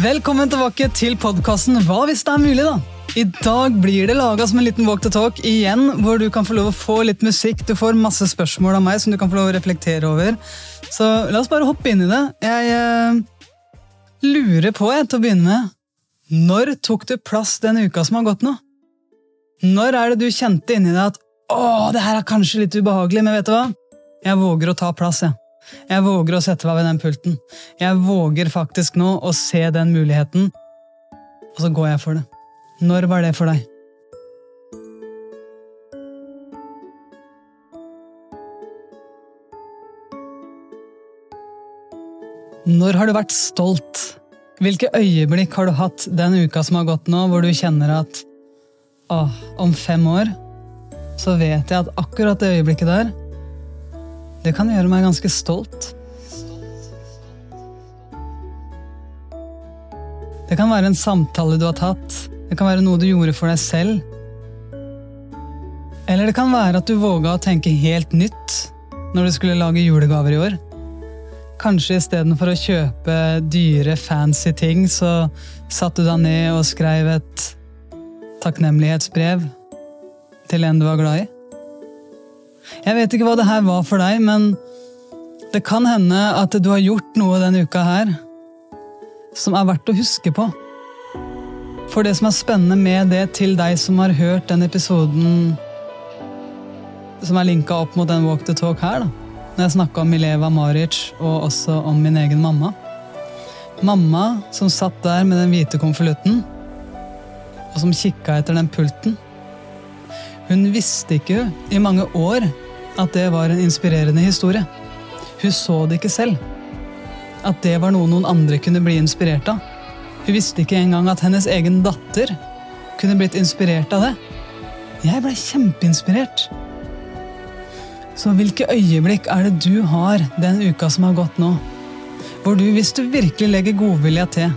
Velkommen tilbake til podkasten Hva hvis det er mulig, da? I dag blir det laga som en liten walk to talk igjen, hvor du kan få lov å få litt musikk. Du får masse spørsmål av meg som du kan få lov å reflektere over. Så la oss bare hoppe inn i det. Jeg eh, lurer på, jeg, til å begynne med Når tok du plass den uka som har gått nå? Når er det du kjente inni deg at å, det her er kanskje litt ubehagelig, men vet du hva? Jeg våger å ta plass, jeg. Jeg våger å sette meg ved den pulten. Jeg våger faktisk nå å se den muligheten, og så går jeg for det. Når var det for deg? Når har du vært stolt? Hvilke øyeblikk har du hatt den uka som har gått nå, hvor du kjenner at å, om fem år så vet jeg at akkurat det øyeblikket der, det kan gjøre meg ganske stolt. Det kan være en samtale du har tatt, det kan være noe du gjorde for deg selv. Eller det kan være at du våga å tenke helt nytt når du skulle lage julegaver i år. Kanskje istedenfor å kjøpe dyre, fancy ting, så satte du deg ned og skrev et takknemlighetsbrev til en du var glad i. Jeg vet ikke hva det her var for deg, men det kan hende at du har gjort noe denne uka her som er verdt å huske på. For det som er spennende med det til deg som har hørt den episoden som er linka opp mot den Walk the Talk her, da. Når jeg snakka om Mileva Maric og også om min egen mamma. Mamma som satt der med den hvite konvolutten, og som kikka etter den pulten. Hun visste ikke i mange år at det var en inspirerende historie. Hun så det ikke selv. At det var noe noen andre kunne bli inspirert av. Hun visste ikke engang at hennes egen datter kunne blitt inspirert av det. Jeg blei kjempeinspirert. Så hvilke øyeblikk er det du har den uka som har gått nå, hvor du, hvis du virkelig legger godvilja til,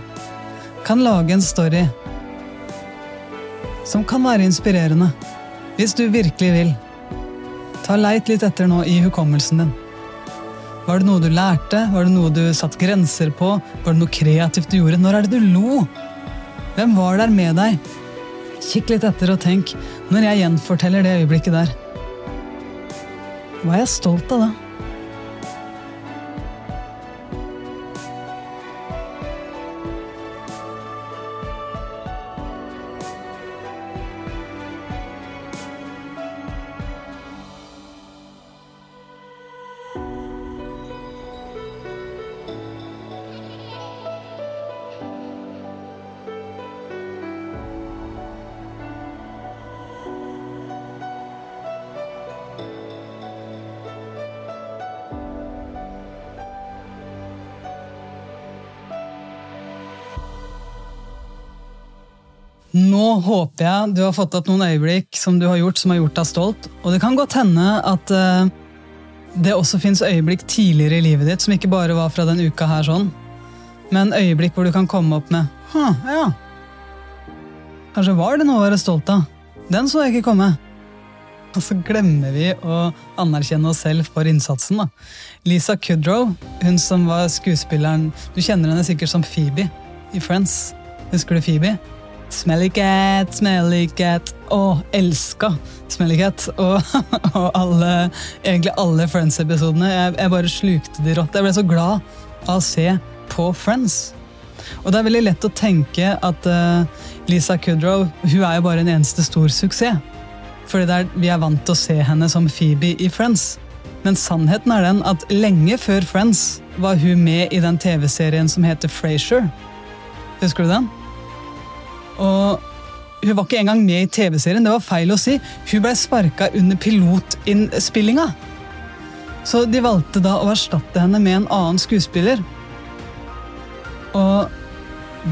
kan lage en story som kan være inspirerende, hvis du virkelig vil. Ta Leit litt etter nå i hukommelsen din. Var det noe du lærte? Var det noe du satte grenser på? Var det noe kreativt du gjorde? Når er det du lo? Hvem var der med deg? Kikk litt etter og tenk, når jeg gjenforteller det øyeblikket der, hva er jeg stolt av da? Nå håper jeg du har fått opp noen øyeblikk som du har gjort som har gjort deg stolt. Og det kan godt hende at uh, det også fins øyeblikk tidligere i livet ditt som ikke bare var fra den uka her sånn, men øyeblikk hvor du kan komme opp med Hm, ja. Kanskje var det noe å være stolt av. Den så jeg ikke komme. Og så glemmer vi å anerkjenne oss selv for innsatsen. da. Lisa Kudrow, hun som var skuespilleren Du kjenner henne sikkert som Phoebe i Friends. Husker du Phoebe? Smelly cat, smelly cat. Å, elska Smelly cat. Og, og alle, egentlig alle Friends-episodene. Jeg, jeg, bare slukte de rått. Jeg ble så glad av å se på Friends. Og det er veldig lett å tenke at uh, Lisa Kudrow hun er jo bare en eneste stor suksess. Fordi er, vi er vant til å se henne som Phoebe i Friends. Men sannheten er den at lenge før Friends var hun med i den TV-serien som heter Frasier. Husker du den? Og hun var ikke engang med i TV-serien, det var feil å si. Hun ble sparka under pilotinnspillinga. Så de valgte da å erstatte henne med en annen skuespiller. Og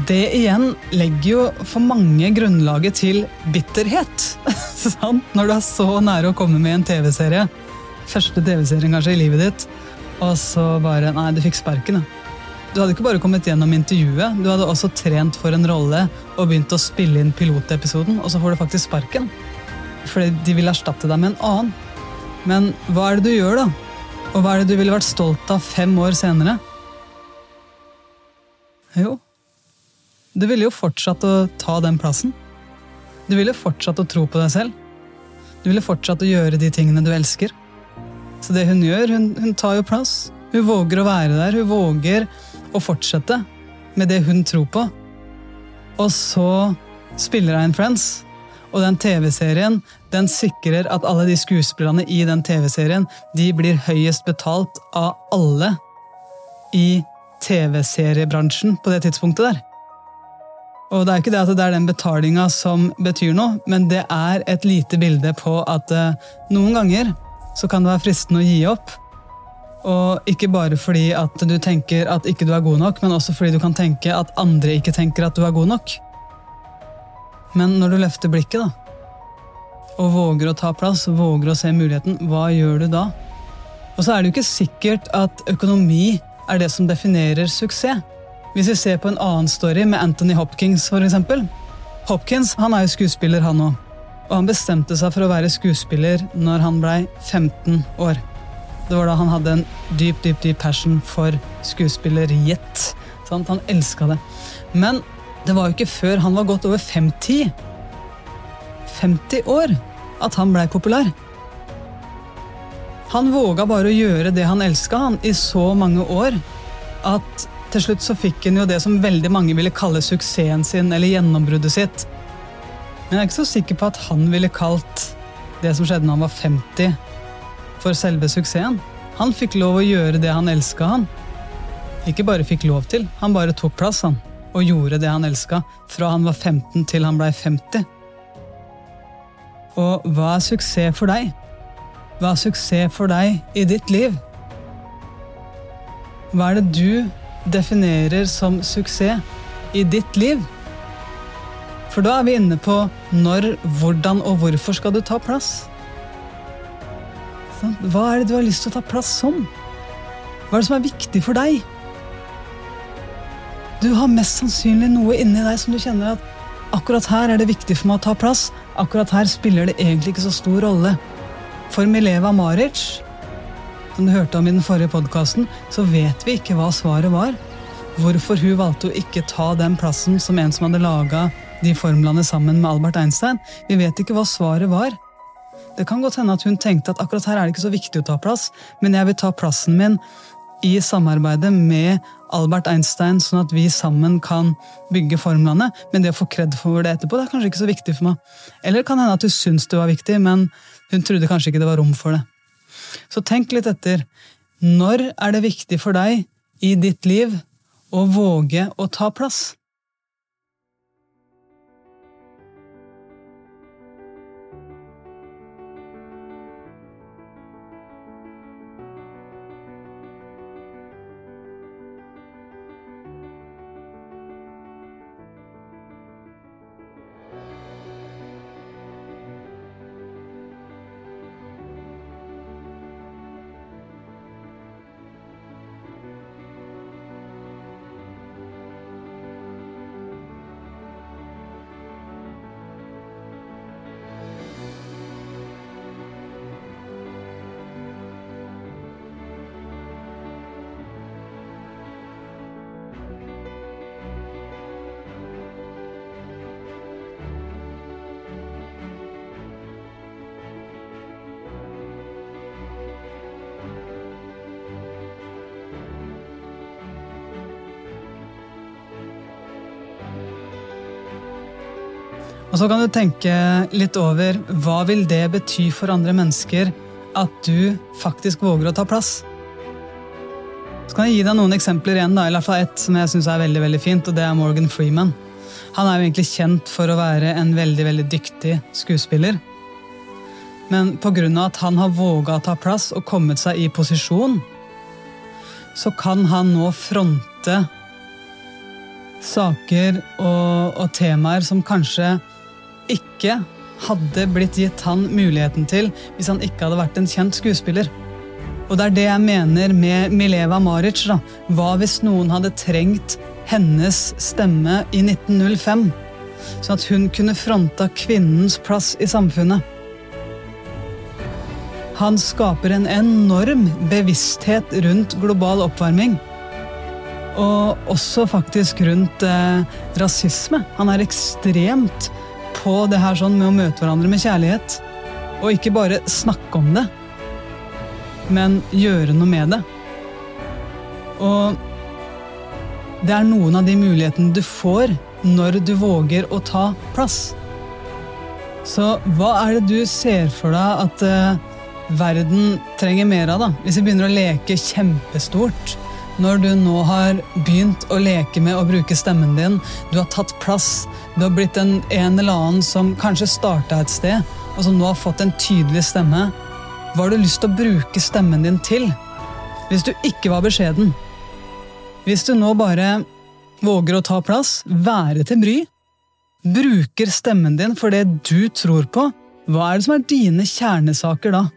det igjen legger jo for mange grunnlaget til bitterhet. Når du er så nære å komme med en TV-serie. Første TV-serien kanskje i livet ditt. Og så bare Nei, du fikk sparken, ja. Du hadde ikke bare kommet gjennom intervjuet, du hadde også trent for en rolle og begynt å spille inn pilotepisoden, og så får du faktisk sparken. Fordi de vil erstatte deg med en annen. Men hva er det du gjør, da? Og hva er det du ville vært stolt av fem år senere? Jo, Du ville jo fortsatt å ta den plassen. Du ville fortsatt å tro på deg selv. Du ville fortsatt å gjøre de tingene du elsker. Så det hun gjør, hun, hun tar jo plass. Hun våger å være der. Hun våger å fortsette med det hun tror på. Og så spiller hun Friends. Og den TV-serien den sikrer at alle de skuespillerne i den TV-serien de blir høyest betalt av alle i TV-seriebransjen på det tidspunktet der. Og det er ikke det at det er den betalinga som betyr noe, men det er et lite bilde på at uh, noen ganger så kan det være fristende å gi opp. Og ikke bare fordi at du tenker at ikke du er god nok, men også fordi du kan tenke at andre ikke tenker at du er god nok. Men når du løfter blikket, da, og våger å ta plass, våger å se muligheten, hva gjør du da? Og så er det jo ikke sikkert at økonomi er det som definerer suksess. Hvis vi ser på en annen story med Anthony Hopkins, eksempel. Hopkins han er jo skuespiller, han òg. Og han bestemte seg for å være skuespiller når han blei 15 år. Det var da han hadde en dyp, dyp, dyp passion for skuespilleriet. Sant? Han elska det. Men det var jo ikke før han var gått over 50 50 år at han blei populær. Han våga bare å gjøre det han elska, han, i så mange år at til slutt så fikk han jo det som veldig mange ville kalle suksessen sin eller gjennombruddet sitt. Men jeg er ikke så sikker på at han ville kalt det som skjedde når han var 50, for selve suksessen. Han fikk lov å gjøre det han elska, han. Ikke bare fikk lov til, han bare tok plass, han. Og gjorde det han elska, fra han var 15 til han blei 50. Og hva er suksess for deg? Hva er suksess for deg i ditt liv? Hva er det du definerer som suksess i ditt liv? For da er vi inne på når, hvordan og hvorfor skal du ta plass. Hva er det du har lyst til å ta plass som? Hva er det som er viktig for deg? Du har mest sannsynlig noe inni deg som du kjenner at akkurat her er det viktig for meg å ta plass. Akkurat her spiller det egentlig ikke så stor rolle. For Mileva Maric som du hørte om i den forrige podkasten, så vet vi ikke hva svaret var. Hvorfor hun valgte å ikke ta den plassen som en som hadde laga de formlene sammen med Albert Einstein. Vi vet ikke hva svaret var. Det kan godt hende at hun tenkte at akkurat her er det ikke så viktig å ta plass, men jeg vil ta plassen min i samarbeidet med Albert Einstein, sånn at vi sammen kan bygge formlene. Men det å få kred for det etterpå det er kanskje ikke så viktig for meg. Eller det kan hende at hun syntes det var viktig, men hun trodde kanskje ikke det var rom for det. Så tenk litt etter. Når er det viktig for deg i ditt liv å våge å ta plass? Og så kan du tenke litt over hva vil det bety for andre mennesker at du faktisk våger å ta plass. Så kan jeg gi deg noen eksempler igjen, da, i hvert fall ett som jeg synes er veldig, veldig fint, og det er Morgan Freeman. Han er jo egentlig kjent for å være en veldig veldig dyktig skuespiller. Men pga. at han har våga å ta plass og kommet seg i posisjon, så kan han nå fronte saker og, og temaer som kanskje ikke hadde blitt gitt han muligheten til hvis han ikke hadde vært en kjent skuespiller. Og det er det jeg mener med Mileva Maric. da. Hva hvis noen hadde trengt hennes stemme i 1905? Sånn at hun kunne fronta kvinnens plass i samfunnet. Han skaper en enorm bevissthet rundt global oppvarming. Og også faktisk rundt eh, rasisme. Han er ekstremt på det her sånn med å møte hverandre med kjærlighet. Og ikke bare snakke om det, men gjøre noe med det. Og det er noen av de mulighetene du får når du våger å ta plass. Så hva er det du ser for deg at uh, verden trenger mer av, da? Hvis vi begynner å leke kjempestort. Når du nå har begynt å leke med å bruke stemmen din, du har tatt plass, du har blitt en, en eller annen som kanskje starta et sted, og som nå har fått en tydelig stemme, hva har du lyst til å bruke stemmen din til? Hvis du ikke var beskjeden. Hvis du nå bare våger å ta plass, være til bry, bruker stemmen din for det du tror på, hva er det som er dine kjernesaker da?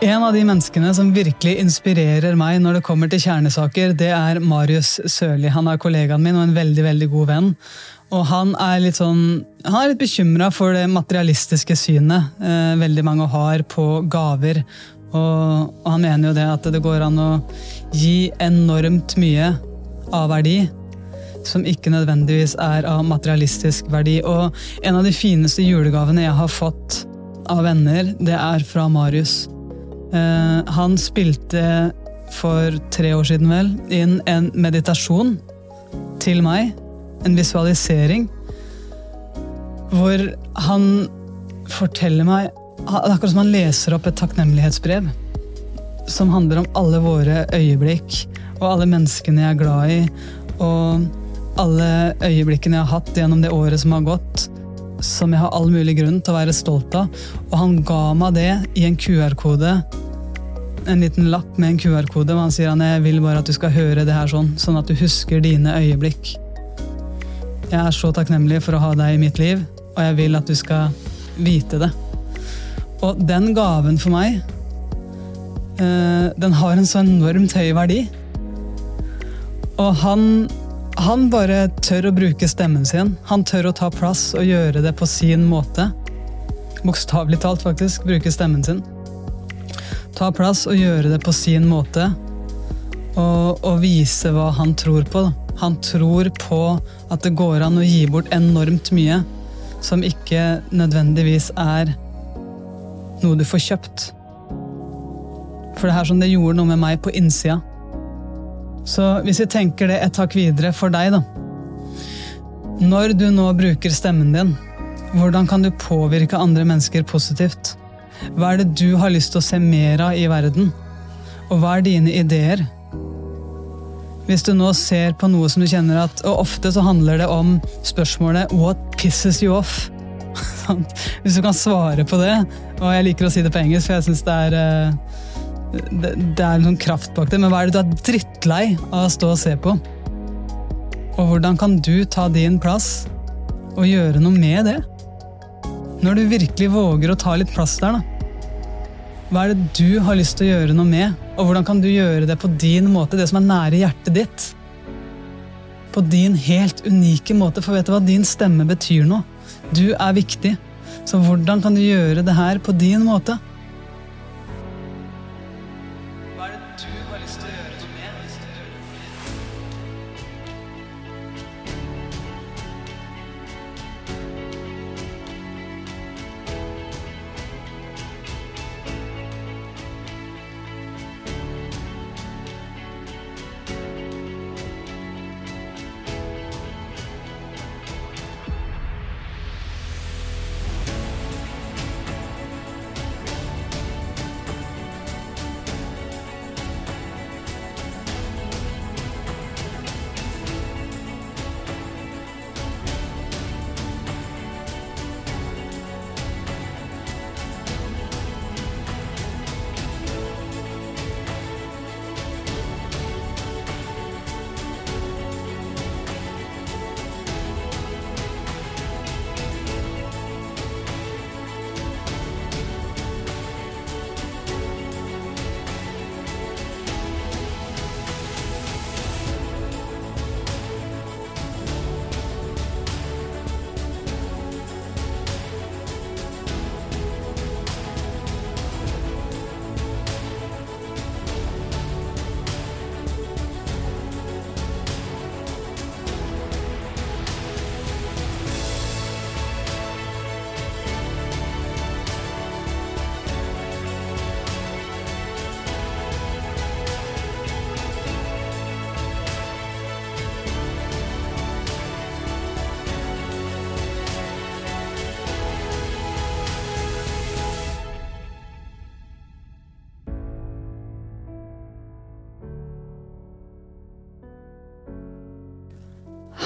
En av de menneskene som virkelig inspirerer meg når det kommer til kjernesaker, det er Marius Sørli. Han er kollegaen min og en veldig veldig god venn. Og han er litt sånn, litt bekymra for det materialistiske synet eh, veldig mange har på gaver. Og, og, han mener jo det at det går an å gi enormt mye av verdi som ikke nødvendigvis er av materialistisk verdi. Og en av de fineste julegavene jeg har fått av venner, det er fra Marius. Uh, han spilte for tre år siden vel inn en meditasjon til meg. En visualisering. Hvor han forteller meg akkurat som han leser opp et takknemlighetsbrev. Som handler om alle våre øyeblikk og alle menneskene jeg er glad i. Og alle øyeblikkene jeg har hatt gjennom det året som har gått. Som jeg har all mulig grunn til å være stolt av. Og han ga meg det i en QR-kode en liten lapp med en QR-kode, hvor han sier han jeg vil bare at du skal høre det her sånn, sånn at du husker dine øyeblikk. Jeg er så takknemlig for å ha deg i mitt liv, og jeg vil at du skal vite det. Og den gaven for meg, eh, den har en så enormt høy verdi. Og han, han bare tør å bruke stemmen sin. Han tør å ta plass og gjøre det på sin måte. Bokstavelig talt, faktisk. Bruke stemmen sin ta plass og gjøre det på sin måte. Og, og vise hva han tror på. Han tror på at det går an å gi bort enormt mye som ikke nødvendigvis er noe du får kjøpt. For det er som det gjorde noe med meg på innsida. Så hvis vi tenker det et hakk videre for deg, da. Når du nå bruker stemmen din, hvordan kan du påvirke andre mennesker positivt? Hva er det du har lyst til å se mer av i verden? Og hva er dine ideer? Hvis du nå ser på noe som du kjenner at Og ofte så handler det om spørsmålet 'What pisses you off?' Hvis du kan svare på det, og jeg liker å si det på engelsk, for jeg syns det er eh, det, det er noen kraft bak det, men hva er det du er drittlei av å stå og se på? Og hvordan kan du ta din plass og gjøre noe med det? Når du virkelig våger å ta litt plass der, da. Hva er det du har lyst til å gjøre noe med, og hvordan kan du gjøre det på din måte, det som er nære hjertet ditt? på din helt unike måte. For vet du hva? Din stemme betyr noe. Du er viktig. Så hvordan kan du gjøre det her på din måte?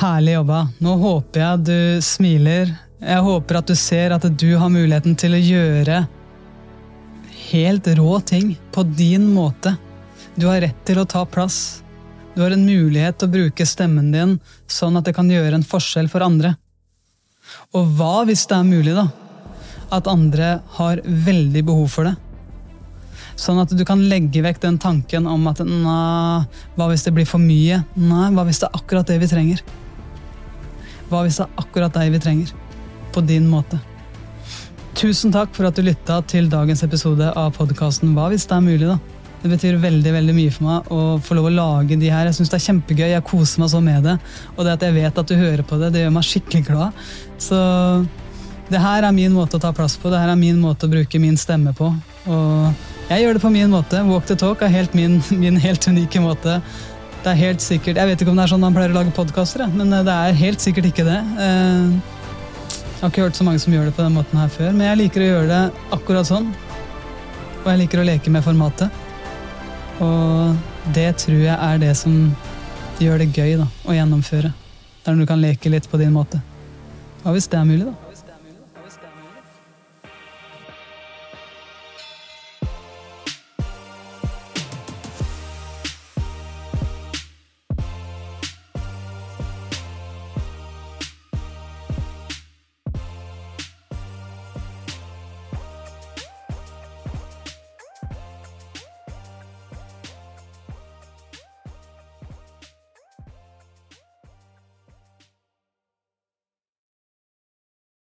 Herlig jobba. Nå håper jeg du smiler. Jeg håper at du ser at du har muligheten til å gjøre helt rå ting på din måte. Du har rett til å ta plass. Du har en mulighet til å bruke stemmen din sånn at det kan gjøre en forskjell for andre. Og hva hvis det er mulig, da? At andre har veldig behov for det? Sånn at du kan legge vekk den tanken om at nei, hva hvis det blir for mye? Nei, hva hvis det er akkurat det vi trenger? Hva hvis det er akkurat deg vi trenger? På din måte. Tusen takk for at du lytta til dagens episode av podkasten Hva hvis det er mulig, da? Det betyr veldig veldig mye for meg å få lov å lage de her. Jeg syns det er kjempegøy. Jeg koser meg så med det. Og det at jeg vet at du hører på det, det gjør meg skikkelig glad. Så det her er min måte å ta plass på. Det her er min måte å bruke min stemme på. Og jeg gjør det på min måte. Walk the talk er helt min, min helt unike måte. Det er helt sikkert, Jeg vet ikke om det er sånn man pleier å lage podkaster, men det er helt sikkert ikke det. Jeg har ikke hørt så mange som gjør det på den måten her før, men jeg liker å gjøre det akkurat sånn. Og jeg liker å leke med formatet. Og det tror jeg er det som gjør det gøy da, å gjennomføre. Der du kan leke litt på din måte. Hva hvis det er mulig, da?